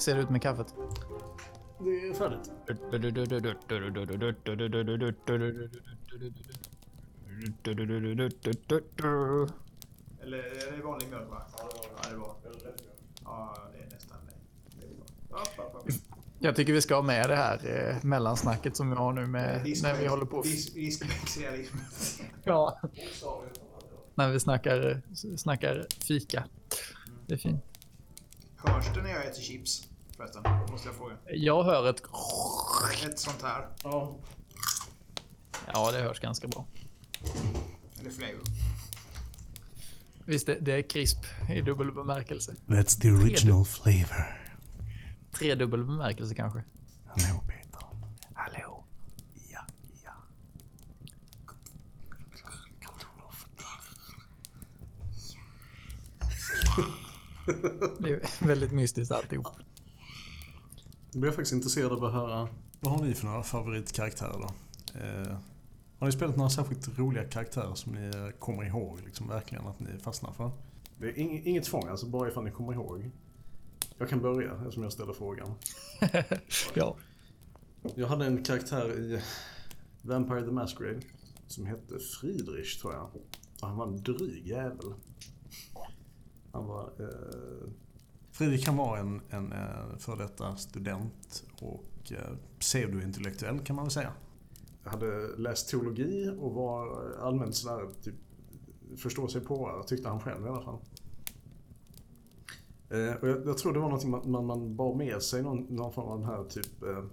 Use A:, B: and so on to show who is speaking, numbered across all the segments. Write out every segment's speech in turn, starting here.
A: Ser det ut med kaffet?
B: Det är färdigt.
C: Eller är det vanlig mjölk va? Ja, det var. Ja, det är nästan det.
A: Jag tycker vi ska ha med det här eh, mellansnacket som vi har nu med när vi håller på. Ja. När vi snackar, snackar fika. Det är fint.
C: Hörs det när jag äter chips? Förresten, måste jag fråga.
A: Jag hör ett...
C: Ett sånt här.
B: Ja.
A: Ja, det hörs ganska bra.
C: Eller flavor.
A: Visst, det, det är krisp i dubbel bemärkelse.
B: That's the original flavor.
A: Tredubbel bemärkelse kanske.
B: Hallå Peter.
A: Hallå.
B: Ja, ja.
A: Det är väldigt mystiskt alltihop.
B: Jag blir faktiskt intresserad av att höra, vad har ni för några favoritkaraktärer då? Eh, har ni spelat några särskilt roliga karaktärer som ni kommer ihåg, liksom verkligen att ni fastnar för? Det är ing- inget tvång, alltså bara ifall ni kommer ihåg. Jag kan börja eftersom jag ställer frågan.
A: Ja.
B: Jag hade en karaktär i Vampire the Masquerade som hette Friedrich tror jag. Och han var en dryg jävel. Han var... Eh... Fredrik han var en, en eh, detta student och eh, pseudointellektuell kan man väl säga. Jag hade läst teologi och var allmänt sådär typ förstå sig på tyckte han själv i alla fall. Eh, och jag, jag tror det var någonting man, man, man bar med sig, någon, någon form av den här typ eh,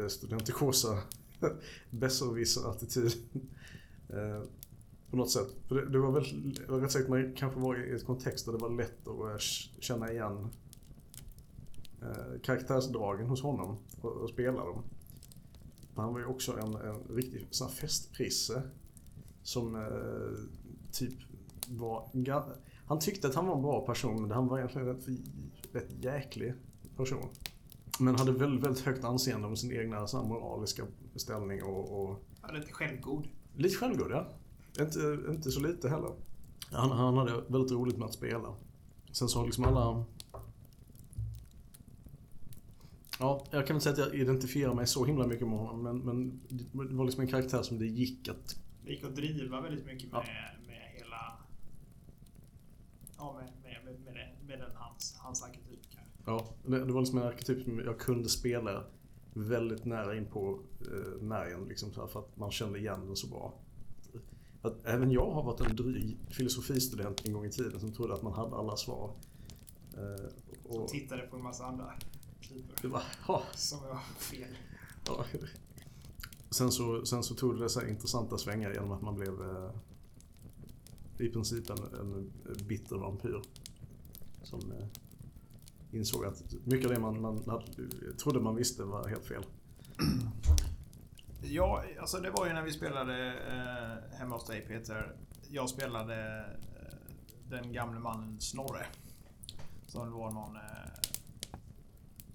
B: eh, studentikosa besserwisser-attityd. Eh, på något sätt. För det, det var väl, eller rätt sagt man kanske var i ett kontext där det var lätt att känna igen eh, karaktärsdragen hos honom och, och spela dem. Men han var ju också en, en riktig sån festprisse som eh, typ var... Han tyckte att han var en bra person men han var egentligen rätt, rätt jäklig person. Men hade väldigt, väldigt högt anseende om sin egna moraliska ställning och, och
C: Ja, lite självgod.
B: lite självgod ja. Inte, inte så lite heller. Han, han hade väldigt roligt med att spela. Sen så har liksom alla... Ja, jag kan inte säga att jag identifierar mig så himla mycket med honom men, men det var liksom en karaktär som det gick att...
C: Det gick att driva väldigt mycket med,
B: Ja.
C: med hela... Ja, med, med, med, med, den, med den hans, hans arketyp. kanske.
B: Ja, det, det var liksom en arketyp som jag kunde spela väldigt nära in på eh, märgen liksom för att man kände igen den så bra. Att även jag har varit en dryg filosofistudent en gång i tiden som trodde att man hade alla svar. Eh,
C: Som
B: och
C: tittade på en massa andra
B: ja,
C: Som var fel.
B: ja. Sen, så, sen så tog det så intressanta svängar genom att man blev eh, i princip en, en bitter vampyr. Som eh, insåg att mycket av det man, man hade, trodde man visste var helt fel.
C: Ja, alltså det var ju när vi spelade eh, hemma hos dig Peter. Jag spelade eh, den gamle mannen Snorre. Som var någon... Eh,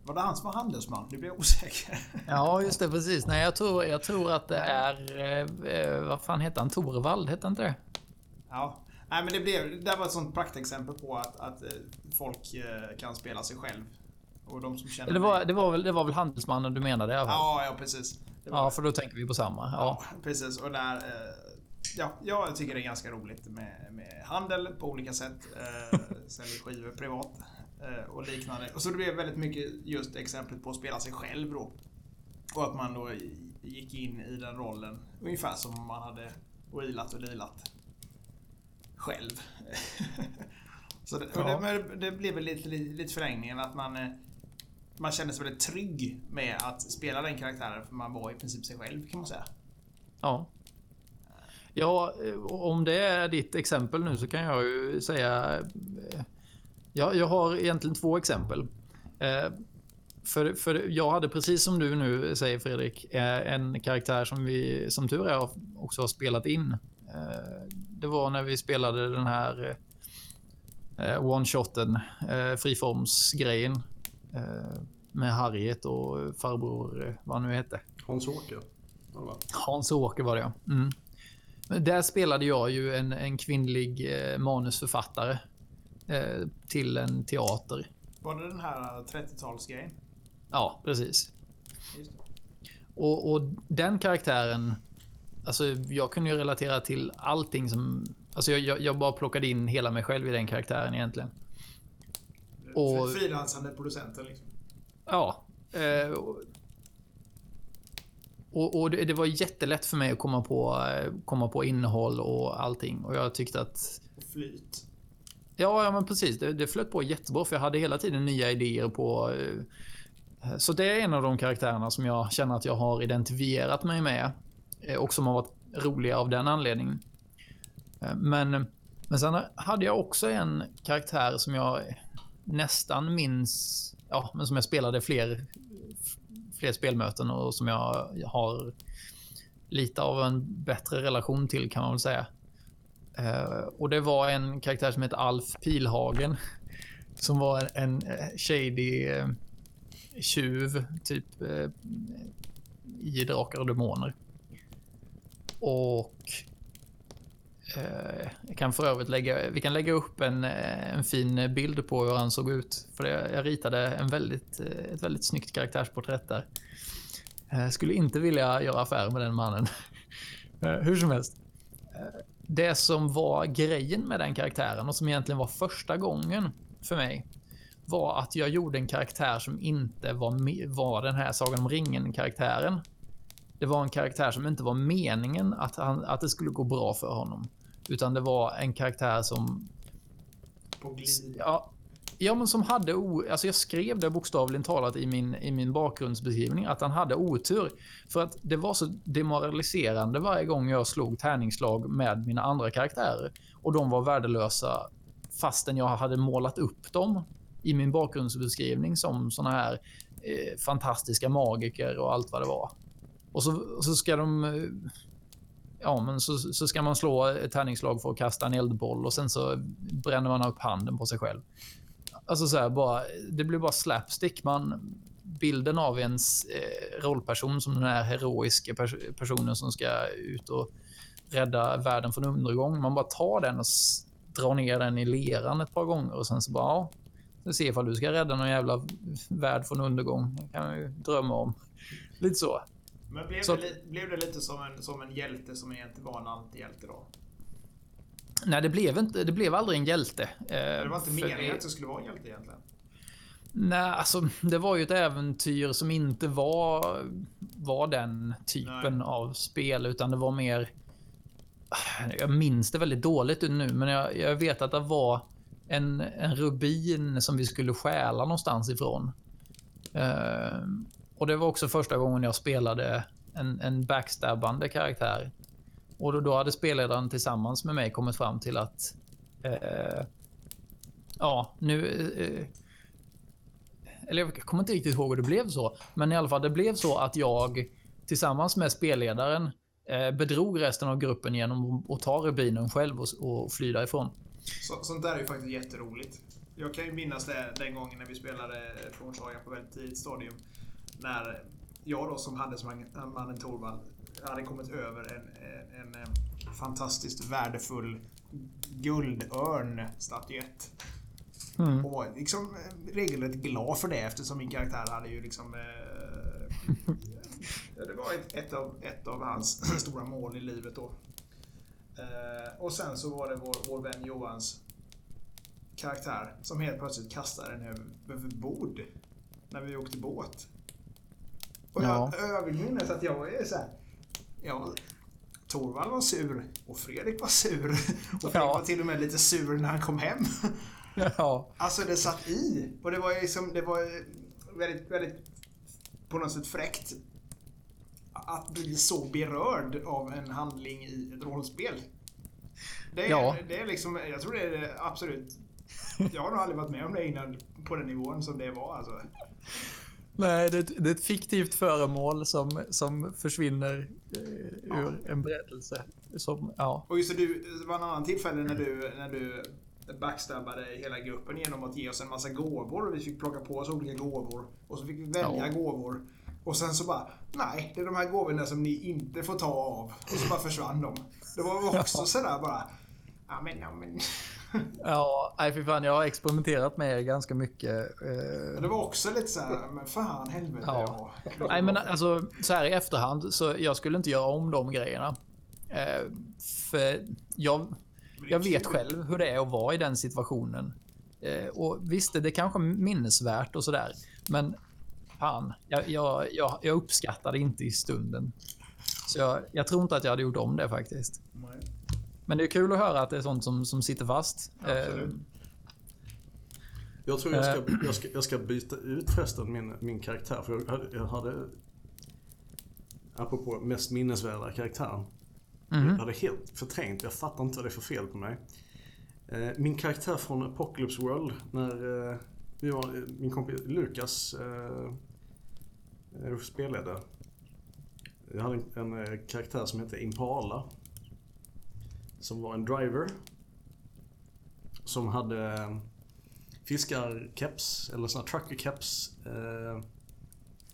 C: var det han som var handelsman? Nu blir jag osäker.
A: Ja, just det. Precis. Nej, jag tror, jag tror att det är... Eh, eh, vad fan heter han? Torvald, hette inte det?
C: Ja. Nej men det blev... Det var ett sånt praktexempel på att, att eh, folk kan spela sig själv. Och de som känner
A: Det var, det var, väl, det var väl handelsmannen du menade?
C: Ja, ja precis.
A: Ja, för då tänker vi på samma. Ja.
C: Ja, precis. Och där... Eh, ja, jag tycker det är ganska roligt med, med handel på olika sätt. Eh, säljer skivor privat eh, och liknande. Och så det blev väldigt mycket just exemplet på att spela sig själv då. Och att man då gick in i den rollen ungefär som om man hade wheelat och dealat själv. så det,
A: Ja.
C: det, det blev väl lite, lite, lite förlängningen att man man kände sig väldigt trygg med att spela den karaktären för man var i princip sig själv kan man säga.
A: Ja. Ja, eh, om det är ditt exempel nu så kan jag ju säga... Eh, ja, jag har egentligen två exempel. Eh, för, för jag hade precis som du nu säger Fredrik, en karaktär som vi som tur är också har spelat in. Det var när vi spelade den här one-shoten, friformsgrejen. Eh, med Harriet och farbror, eh, vad han nu hette.
B: Hans-Åke.
A: Hans-Åke var det ja. Mm. Där spelade jag ju en, en kvinnlig eh, manusförfattare till en teater.
C: Var det den här 30-talsgrejen?
A: Ja, precis. Och, och, den karaktären, alltså jag kunde ju relatera till allting som, alltså jag, jag bara plockade in hela mig själv i den karaktären egentligen.
C: Och, Frilansande producenten liksom.
A: Ja. Eh, och, och det, det, var jättelätt för mig att komma på, eh, komma på innehåll och allting. Och jag tyckte att...
C: Och flyt.
A: Ja, ja men precis. Det, det flöt på jättebra för jag hade hela tiden nya idéer på... Eh, så det är en av de karaktärerna som jag känner att jag har identifierat mig med. Eh, och som har varit roliga av den anledningen. Men, men sen hade jag också en karaktär som jag nästan minns ja, men som jag spelade fler, fler spelmöten och som jag har lite av en bättre relation till kan man väl säga. Uh, och det var en karaktär som hette Alf Pilhagen. Som var en, en eh, shady uh, tjuv, typ uh, i Drakar och Demoner. Och Eh, jag kan för övrigt lägga, vi kan lägga upp en, eh, en fin bild på hur han såg ut. För jag ritade en väldigt, eh, ett väldigt snyggt karaktärsporträtt där. Jag skulle inte vilja göra affär med den mannen. Hur som helst. Det som var grejen med den karaktären och som egentligen var första gången för mig var att jag gjorde en karaktär som inte var, var den här Sagan om ringen-karaktären. Det var en karaktär som inte var meningen att, han, att det skulle gå bra för honom. Utan det var en karaktär som... Ja, ja, men som hade o... Alltså jag skrev det bokstavligen talat i min, i min bakgrundsbeskrivning att han hade otur. För att det var så demoraliserande varje gång jag slog tärningsslag med mina andra karaktärer. Och de var värdelösa fastän jag hade målat upp dem i min bakgrundsbeskrivning som såna här eh, fantastiska magiker och allt vad det var. Och så, så ska de eh, ja, men så, så ska man slå ett tärningsslag för att kasta en eldboll och sen så bränner man upp handen på sig själv. Alltså så här, bara, det blir bara slapstick. Man, bilden av ens eh, rollperson som den här heroiska pers personen som ska ut och rädda världen från undergång. Man bara tar den och drar ner den i leran ett par gånger och sen så bara, ja, vi se ifall du ska rädda någon jävla värld från undergång. Det kan man ju drömma om. Lite så.
C: Men blev, så, det, blev det lite som en, som en hjälte som egentligen var en antihjälte då?
A: Nej, det blev, inte, det blev aldrig en hjälte.
C: det var inte meningen att det skulle vara en hjälte egentligen?
A: Nej, alltså det var ju ett äventyr som inte var, var den typen Nej. av spel, utan det var mer... Jag minns det väldigt dåligt nu, men jag, jag vet att det var en, en rubin som vi skulle stjäla någonstans ifrån. Och det var också första gången jag spelade en, en backstabbande karaktär. Och då, då hade spelledaren tillsammans med mig kommit fram till att... Eh, ja, nu... Eh, eller jag kommer inte riktigt ihåg hur det blev så. Men i alla fall, det blev så att jag tillsammans med spelledaren eh, bedrog resten av gruppen genom att ta rubinen själv och, och fly därifrån.
C: Så, sånt där är ju faktiskt jätteroligt. Jag kan ju minnas det den gången när vi spelade Frånsaga på väldigt tidigt stadium när jag då som handelsmannen Torvald hade kommit över en, en, en fantastiskt värdefull guldörn-statyett. Mm. Och liksom eh, regelrätt glad för det eftersom min karaktär hade ju liksom... Eh, det var ett, ett, av, ett av hans stora mål i livet då. Eh, och sen så var det vår, vår vän Johans karaktär som helt plötsligt kastade den över, över bord när vi åkte båt. Och jag ja. överminnes att jag är så här. Ja, Torvald var sur och Fredrik var sur. Och Fredrik var till och med lite sur när han kom hem. Ja. Alltså det satt i. Och det var liksom, det var väldigt, väldigt på något sätt fräckt att bli så berörd av en handling i ett rollspel. Det är, ja. det är liksom, jag tror det är det absolut Jag har nog aldrig varit med om det innan på den nivån som det var alltså.
A: Nej, det, det är ett fiktivt föremål som, som försvinner eh, ur en berättelse. Som, ja.
C: Och just det, du, det var en annan tillfälle när du, när du backstabbade hela gruppen genom att ge oss en massa gåvor. Och vi fick plocka på oss olika gåvor. Och så fick vi välja
A: Ja.
C: gåvor. Och sen så bara, nej, det är de här gåvorna som ni inte får ta av. Och så bara försvann de. Det var också sådär bara, ja men, ja men.
A: Ja, nej fy fan, jag har experimenterat med er ganska mycket. eh,
C: Det var också lite såhär, men fan helvete.
A: Ja.
C: Ja.
A: Nej men alltså så här i efterhand så jag skulle inte göra om de grejerna. Eh, för jag, jag vet själv hur det är att vara i den situationen. Eh, och visst, det är kanske minnesvärt och sådär. Men fan, jag, jag, jag, jag uppskattar det inte i stunden. Så jag, jag tror inte att jag hade gjort om det faktiskt. Men det är kul att höra att det är sånt som, som sitter fast.
C: Absolut.
A: Eh,
B: Jag tror jag ska, jag ska, jag ska byta ut förresten min, min karaktär. För jag jag hade apropå mest minnesvärda karaktären.
A: mhm.
B: Jag hade helt förträngt. Jag fattar inte vad det är för fel på mig. Eh, Min karaktär från Apocalypse World. När eh, vi var, eh, min kompis Lukas eh, eh, spelade. Jag hade en, en eh, karaktär som hette Impala. Som var en driver. Som hade eh, fiskarkeps, eller såna truckerkeps. Eh,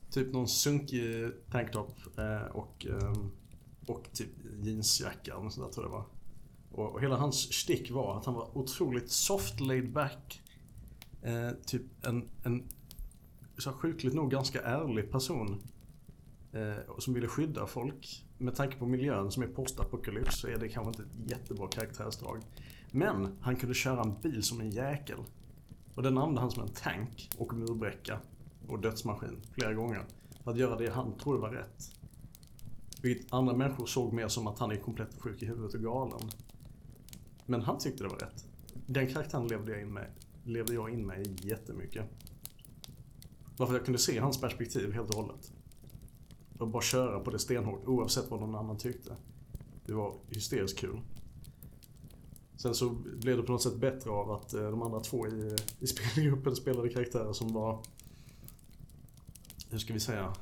B: typ någon sunkig tanktop eh, och, eh, och typ jeansjacka eller något sånt där tror jag det var. Och, och hela hans stick var att han var otroligt soft laid back. Eh, typ en, en så sjukligt nog ganska ärlig person. Eh, som ville skydda folk. Med tanke på miljön som är postapokalyps så är det kanske inte ett jättebra karaktärsdrag. Men han kunde köra en bil som en jäkel. Och den använde han som en tank och murbräcka och dödsmaskin flera gånger. För att göra det han trodde var rätt. Vilket andra människor såg mer som att han är komplett sjuk i huvudet och galen. Men han tyckte det var rätt. Den karaktären levde jag in med, levde jag in med jättemycket. Varför jag kunde se hans perspektiv helt och hållet. Och bara köra på det stenhårt oavsett vad någon annan tyckte. Det var hysteriskt kul. Sen så blev det på något sätt bättre av att eh, de andra två i, i spelgruppen spelade karaktärer som var... Hur ska vi säga?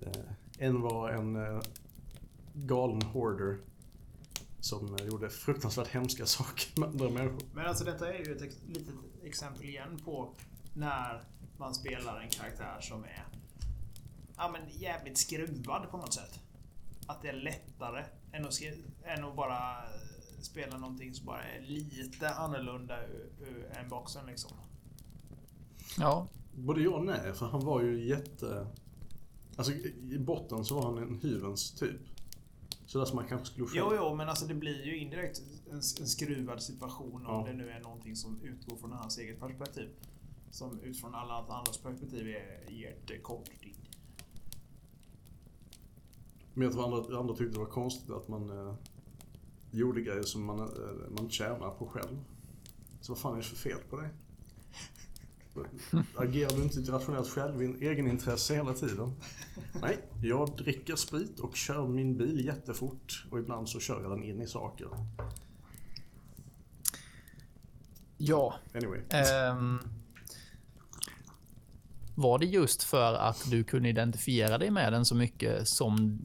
B: Eh, en var en eh, galen hoarder. Som gjorde fruktansvärt hemska saker med andra människor.
C: Men alltså detta är ju ett litet exempel igen på när man spelar en karaktär som är ja, men jävligt skruvad på något sätt. Att det är lättare än att, än att bara eh, spela någonting som bara är lite annorlunda en boxen liksom.
A: Ja,
B: Både ja och nej, för han var ju jätte... Alltså i botten så var han en hyvens typ. Så där som man kanske skulle
C: Jo, jo, men alltså det blir ju indirekt en, en skruvad situation om
B: Ja.
C: det nu är någonting som utgår från hans eget perspektiv. Som utifrån alla andras perspektiv är jättekonstigt.
B: Men jag tror andra, andra tyckte det var konstigt att man eh, gjorde grejer som man, eh, man tjänar på själv. Så vad fan är det för fel på dig? Agerar du inte i rationellt själv, egenintresse hela tiden? Nej, jag dricker sprit och kör min bil jättefort och ibland så kör jag den in i saker.
A: ja.
B: Anyway.
A: Ehm, var det just för att du kunde identifiera dig med den så mycket som,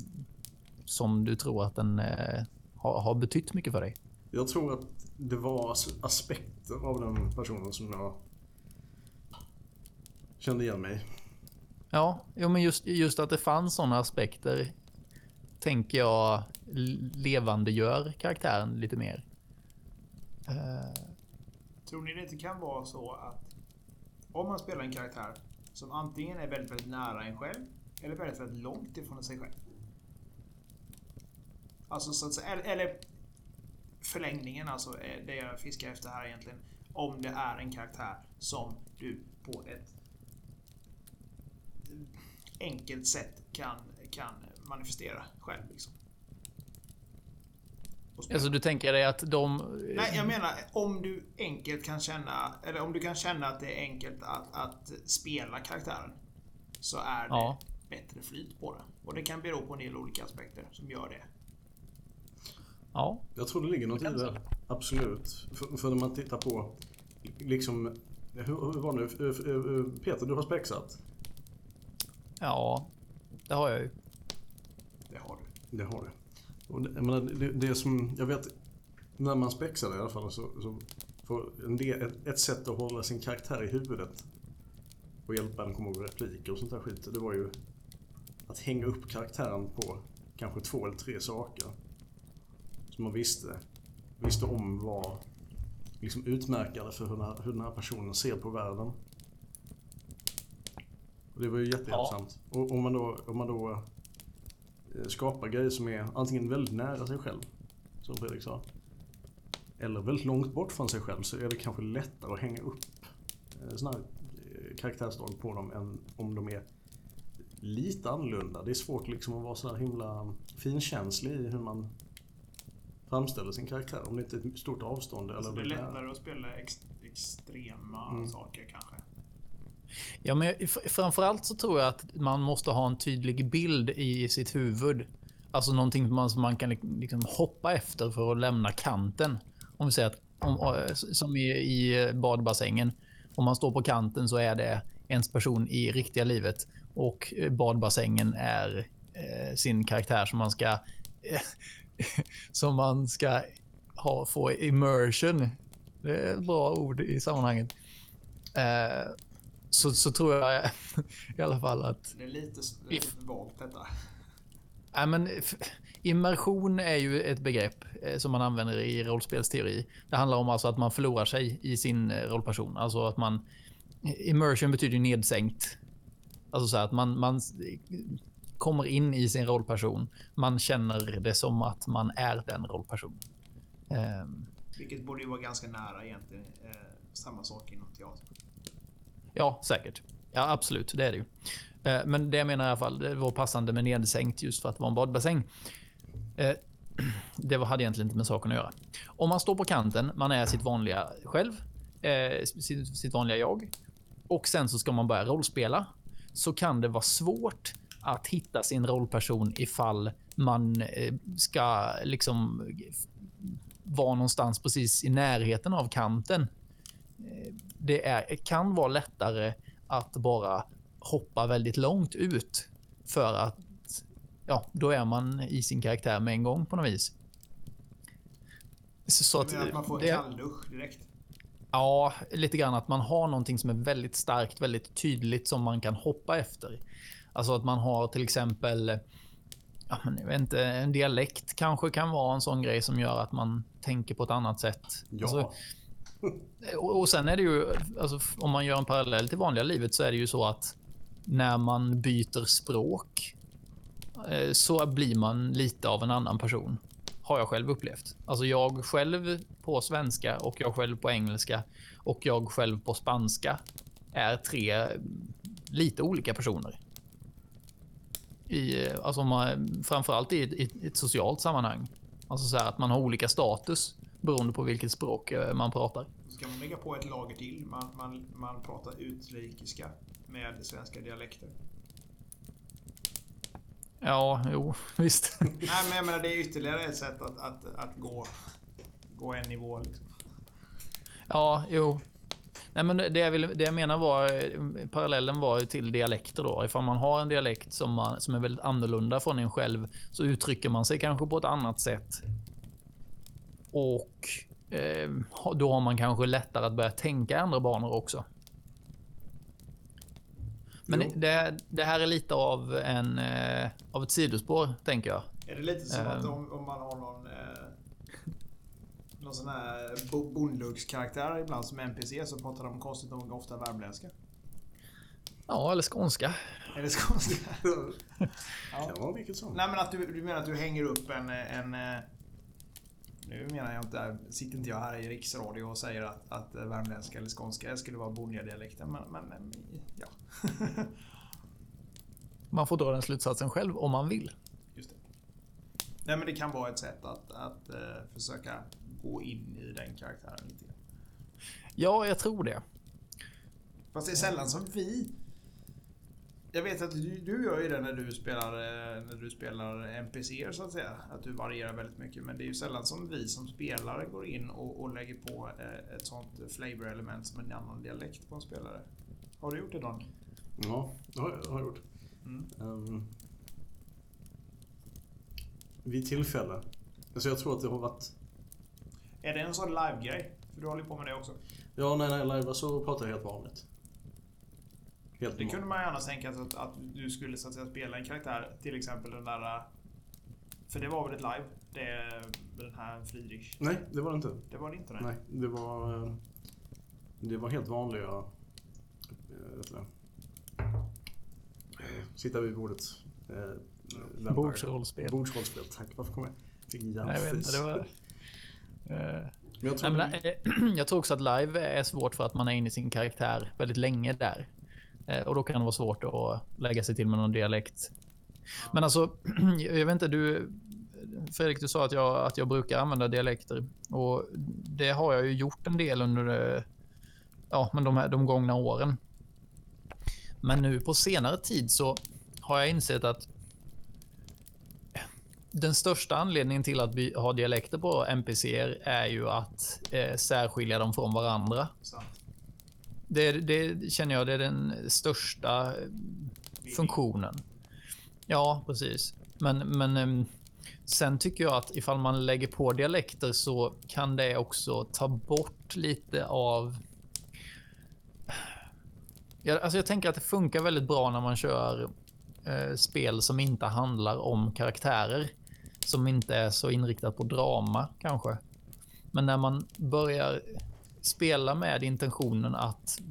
A: som du tror att den eh, har, har betytt mycket för dig?
B: Jag tror att det var as- aspekter av den personen som jag kände igen mig.
A: Ja, jo, men just, just att det fanns sådana aspekter tänker jag levandegör karaktären lite mer. Eh,
C: Tror ni det inte kan vara så att om man spelar en karaktär som antingen är väldigt, väldigt nära en själv eller väldigt, väldigt långt ifrån sig själv. Alltså så att säga, eller, eller förlängningen alltså, är det jag fiskar efter här egentligen. Om det är en karaktär som du på ett enkelt sätt kan, kan manifestera själv. Liksom.
A: Alltså du tänker dig att de...
C: Nej, jag menar om du enkelt kan känna, eller om du kan känna att det är enkelt att, att spela karaktären. Så är det
A: Ja.
C: bättre flyt på det. Och det kan bero på en del olika aspekter som gör det.
A: Ja,
B: Jag tror det ligger något i det. absolut. För, för när man tittar på liksom hur, hur var det nu? Peter, du har spexat?
A: Ja, det har jag ju.
C: Det har du.
B: Det har du. Och det, jag menar, det, det som jag vet, när man spexade i alla fall, så, så för en del, ett, ett sätt att hålla sin karaktär i huvudet och hjälpa den komma ihåg repliker och sånt där skit, det var ju att hänga upp karaktären på kanske två eller tre saker. Som man visste, visste om var liksom utmärkande för hur den, här, hur den här personen ser på världen. Och det var ju jättehjälpsamt. Ja. Och om man då, om man då eh, skapar grejer som är antingen väldigt nära sig själv, som Fredrik sa, eller väldigt långt bort från sig själv så är det kanske lättare att hänga upp eh, sådana här eh, karaktärsdrag på dem än om de är lite annorlunda. Det är svårt liksom att vara så himla finkänslig i hur man framställer sin karaktär. Om det inte är ett stort avstånd. Eller
C: det är lättare att spela ex extrema mm. saker kanske.
A: Ja, men framförallt så tror jag att man måste ha en tydlig bild i sitt huvud. Alltså någonting man, som man kan liksom hoppa efter för att lämna kanten. Om vi säger att om, som i, i badbassängen. Om man står på kanten så är det ens person i riktiga livet och badbassängen är eh, sin karaktär som man ska eh, som man ska ha, få immersion. Det är ett bra ord i sammanhanget. Eh, så, så tror jag i alla fall att...
C: Det är lite vagt detta.
A: Nej, men immersion är ju ett begrepp eh, som man använder i rollspelsteori. Det handlar om alltså att man förlorar sig i sin eh, rollperson. Alltså att man... Immersion betyder nedsänkt. Alltså så att man, man kommer in i sin rollperson. Man känner det som att man är den rollpersonen.
C: Um, Vilket borde ju vara ganska nära egentligen eh, samma sak inom teater.
A: Ja, säkert. Ja, absolut. Det är det ju. Eh, men det jag menar i alla fall, det var passande med nedsänkt just för att det var en badbassäng. Eh, det hade egentligen inte med saken att göra. Om man står på kanten, man är sitt vanliga själv, eh, sitt, sitt vanliga jag. Och sen så ska man börja rollspela. Så kan det vara svårt att hitta sin rollperson ifall man eh, ska liksom vara någonstans precis i närheten av kanten. Eh, det är, kan vara lättare att bara hoppa väldigt långt ut för att ja, då är man i sin karaktär med en gång på något vis.
C: Så, så att, att man får en kalldusch direkt?
A: Ja, lite grann att man har någonting som är väldigt starkt, väldigt tydligt som man kan hoppa efter. Alltså att man har till exempel ja, men jag vet inte, en dialekt kanske kan vara en sån grej som gör att man tänker på ett annat sätt. Ja. Alltså, och, och sen är det ju, alltså, om man gör en parallell till vanliga livet så är det ju så att när man byter språk eh, så blir man lite av en annan person. Har jag själv upplevt. Alltså jag själv på svenska och jag själv på engelska och jag själv på spanska är tre lite olika personer i, alltså man, framförallt i, i, i ett socialt sammanhang. Alltså så att man har olika status beroende på vilket språk eh, man pratar.
C: Ska man lägga på ett lager till? Man, man, man pratar utrikiska med svenska dialekter.
A: Ja, jo, visst.
C: Nej, men jag menar det är ytterligare ett sätt att, att, att gå, gå en nivå. Liksom.
A: Ja, jo. Nej, men det, jag vill, det jag menar var parallellen var till dialekter då. Ifall man har en dialekt som, man, som är väldigt annorlunda från en själv så uttrycker man sig kanske på ett annat sätt. Och eh, då har man kanske lättare att börja tänka andra banor också. Men det, det, här är lite av, en, eh, av ett sidospår, tänker jag.
C: Är det lite som att ehm. om, om man har någon eh, någon sån här bondluggskaraktär ibland som NPC så pratar de konstigt nog ofta värmländska.
A: Ja, eller skånska.
C: Eller skånska.
B: ja. Kan vara vilket som.
C: Nej men att du, du menar att du hänger upp en, en eh, nu menar jag inte, sitter inte jag här i riksradio och säger att, att värmländska eller skånska skulle vara bonddialekten, men, men ja.
A: man får dra den slutsatsen själv om man vill.
C: Just det. Nej men det kan vara ett sätt att, att uh, försöka gå in i den karaktären lite
A: Ja, jag tror det.
C: Fast det är sällan som vi Jag vet att du, du gör ju det när du spelar, eh, när du spelar NPCer så att säga. Att du varierar väldigt mycket. Men det är ju sällan som vi som spelare går in och, och lägger på eh, ett sånt flavor-element som en annan dialekt på en spelare. Har du gjort det Don?
B: Ja, det har jag, har jag gjort.
C: Mm.
B: Um, vid tillfälle. Alltså jag tror att det har varit...
C: Är det en sån live-grej? För du håller ju på med det också.
B: Ja, när jag livear så pratar jag helt vanligt. Helt
C: Det kunde man gärna tänka sig att, att du skulle så att säga, spela en karaktär. Till exempel den där... eh, För det var väl ett live? Det, den här Friedrich.
B: Nej, det var det inte.
C: Det var det inte?
B: Nej, det var... eh, Det var helt vanliga... eh, Vet du det? Eh, Sitta vid bordet. eh.
A: Bordsrollspel.
B: Bordsrollspel, tack. Varför kom jag? Fick en
A: Nej, jag vet inte,
B: hjärnfis.
A: det var... Eh,
B: Men jag tror...
A: Nej, men, eh, jag tror också att live är svårt för att man är inne i sin karaktär väldigt länge där. Eh, Och då kan det vara svårt att lägga sig till med någon dialekt. Men alltså, jag vet inte, du... Fredrik, du sa att jag, att jag brukar använda dialekter. Och det har jag ju gjort en del under ja, men de, här, de gångna åren. Men nu på senare tid så har jag insett att den största anledningen till att vi har dialekter på NPCer är ju att eh, särskilja dem från varandra. Det, det känner jag det är den största eh, funktionen. Ja, precis. Men, men ehm, sen tycker jag att ifall man lägger på dialekter så kan det också ta bort lite av... Jag, alltså jag tänker att det funkar väldigt bra när man kör eh, spel som inte handlar om karaktärer. Som inte är så inriktat på drama kanske. Men när man börjar spela med intentionen att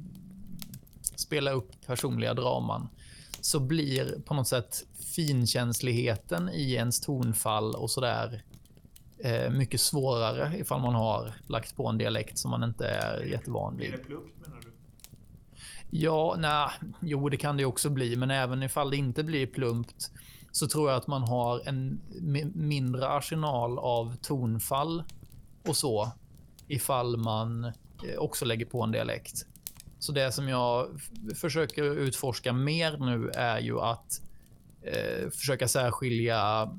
A: spela upp personliga draman så blir på något sätt finkänsligheten i ens tonfall och sådär eh, mycket svårare ifall man har lagt på en dialekt som man inte är jättevan
C: Blir
A: vid.
C: det plumpt menar du?
A: Ja, nej, jo, det kan det också bli, men även ifall det inte blir plumpt så tror jag att man har en mindre arsenal av tonfall och så ifall man eh, också lägger på en dialekt. Så det som jag försöker utforska mer nu är ju att eh, försöka särskilja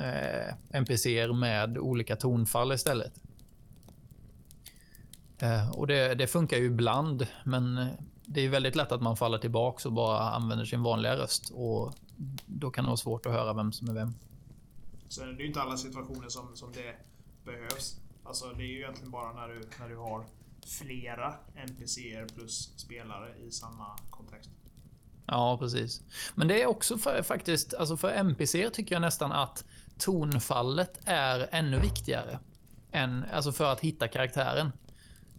A: eh, NPCer med olika tonfall istället. Eh, och det, det funkar ju ibland, men eh, det är väldigt lätt att man faller tillbaka och bara använder sin vanliga röst och då kan det vara svårt att höra vem som är vem.
C: Sen är det ju inte alla situationer som, som det behövs. Alltså det är ju egentligen bara när du, när du har flera NPCer plus spelare i samma kontext.
A: Ja, precis. Men det är också för, faktiskt, alltså för NPC tycker jag nästan att tonfallet är ännu viktigare än, alltså för att hitta karaktären.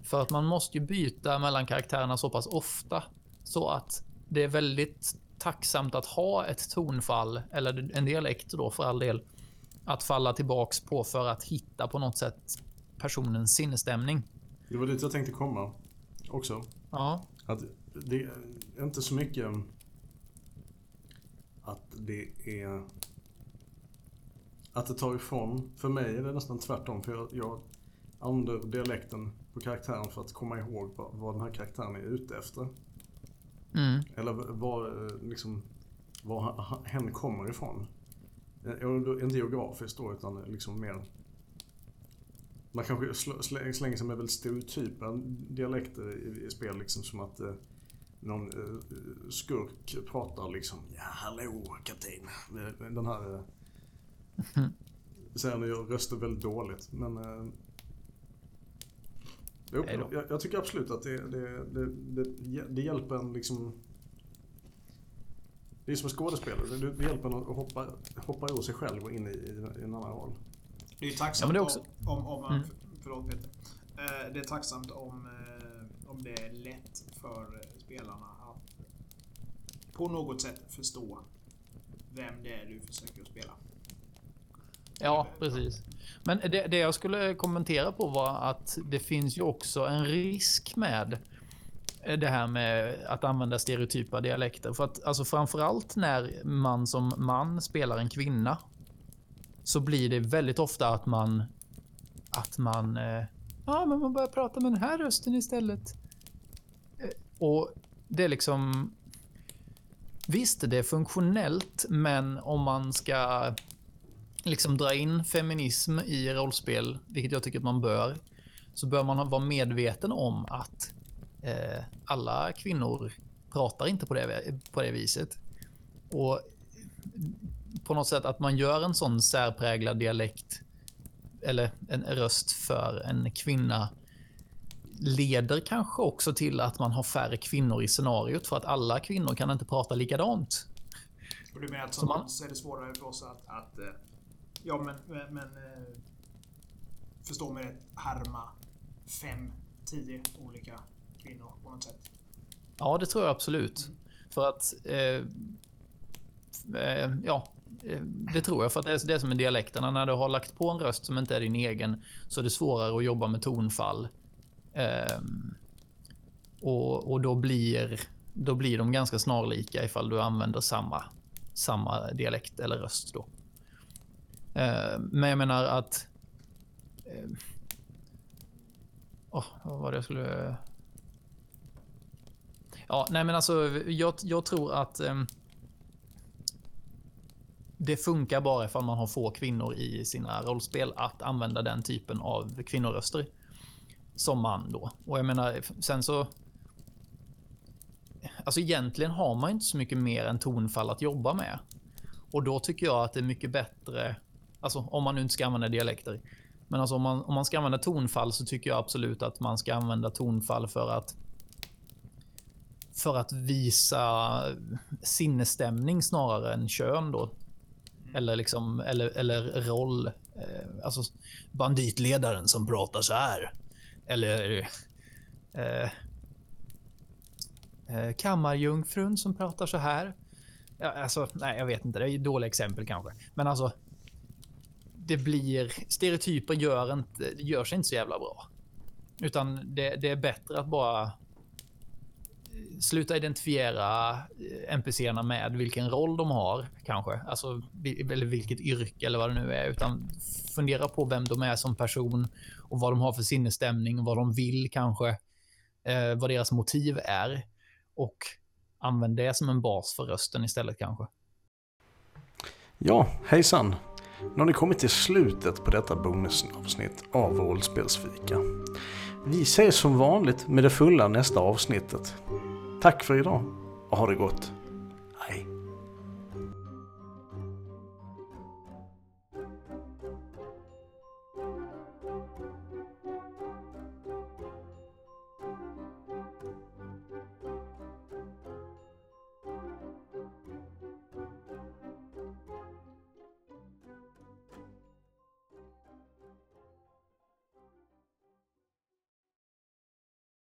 A: För att man måste ju byta mellan karaktärerna så pass ofta så att det är väldigt tacksamt att ha ett tonfall eller en dialekt då för all del att falla tillbaks på för att hitta på något sätt personens sinnesstämning.
B: Det var dit jag tänkte komma också.
A: Ja,
B: Att det är inte så mycket att det är... Att det tar ifrån. För mig är det nästan tvärtom. För jag, jag använder dialekten på karaktären för att komma ihåg vad, vad den här karaktären är ute efter.
A: Mm.
B: Eller var, eh, liksom, var hen kommer ifrån. Eh, Inte geografiskt då, utan liksom mer... Man kanske sl- sl- slänger sig med väldigt stereotypa dialekter i, i spel, liksom som att eh, någon eh, skurk pratar liksom Ja, hallå kapten. Eh, Den här... Eh, sen jag röstar väldigt dåligt, men... Jo, jag, jag tycker absolut att det, det, det, det, det hjälper en liksom... Det är som en skådespelare. Det, det hjälper en att hoppa, hoppa ur sig själv och in i, i, en annan roll.
C: Det är ju
A: Ja,
C: tacksamt
A: det är också-
C: om... om, om
A: Mm.
C: Förlåt Peter. Eh, Det är tacksamt om, eh, om det är lätt för spelarna att på något sätt förstå vem det är du försöker spela.
A: Ja, precis. Men det, det jag skulle kommentera på var att det finns ju också en risk med det här med att använda stereotypa dialekter. För att alltså framförallt när man som man spelar en kvinna så blir det väldigt ofta att man att man eh, ja, men man börjar prata med den här rösten istället. Eh, Och det är liksom visst, det är funktionellt, men om man ska liksom dra in feminism i rollspel, vilket jag tycker att man bör, så bör man vara medveten om att eh, alla kvinnor pratar inte på det, på det viset. Och på något sätt att man gör en sån särpräglad dialekt eller en röst för en kvinna leder kanske också till att man har färre kvinnor i scenariot för att alla kvinnor kan inte prata likadant.
C: Och du menar att som man... så är det svårare för oss att, att eh, ja men, men eh, förstå mig rätt, härma fem, tio olika kvinnor på något sätt?
A: Ja, det tror jag absolut. Mm. För att eh, eh, ja, Eh, det tror jag, för att det är det som är dialekterna. När du har lagt på en röst som inte är din egen så är det svårare att jobba med tonfall. Um, och, och då, blir, då blir de ganska snarlika ifall du använder samma, samma dialekt eller röst. Då. Eh, men jag menar att... Oh, vad var det jag skulle... Ja, nej men alltså jag, jag tror att... Um, det funkar bara ifall man har få kvinnor i sina rollspel att använda den typen av kvinnoröster. Som man då. Och jag menar, sen så... Alltså egentligen har man inte så mycket mer än tonfall att jobba med. Och då tycker jag att det är mycket bättre, alltså om man nu inte ska använda dialekter. Men alltså om man, om man ska använda tonfall så tycker jag absolut att man ska använda tonfall för att för att visa sinnesstämning snarare än kön då. Eller, liksom, eller, eller roll. Eh, alltså banditledaren som pratar så här. Eller eh, eh, kammarjungfrun som pratar så här. Alltså, nej, jag vet inte. Det är dåliga exempel kanske. Men alltså. Det blir stereotyper gör inte gör sig inte så jävla bra. Utan det, det är bättre att bara eh, sluta identifiera eh, NPCerna med vilken roll de har kanske, alltså eller vilket yrke eller vad det nu är, utan fundera på vem de är som person och vad de har för sinnesstämning och vad de vill kanske, eh, vad deras motiv är och använd det som en bas för rösten istället kanske.
B: Ja, hejsan! Nu har ni kommit till slutet på detta bonusavsnitt av Rollspelsfika. Vi ses som vanligt med det fulla nästa avsnittet. Tack för idag och ha det gott.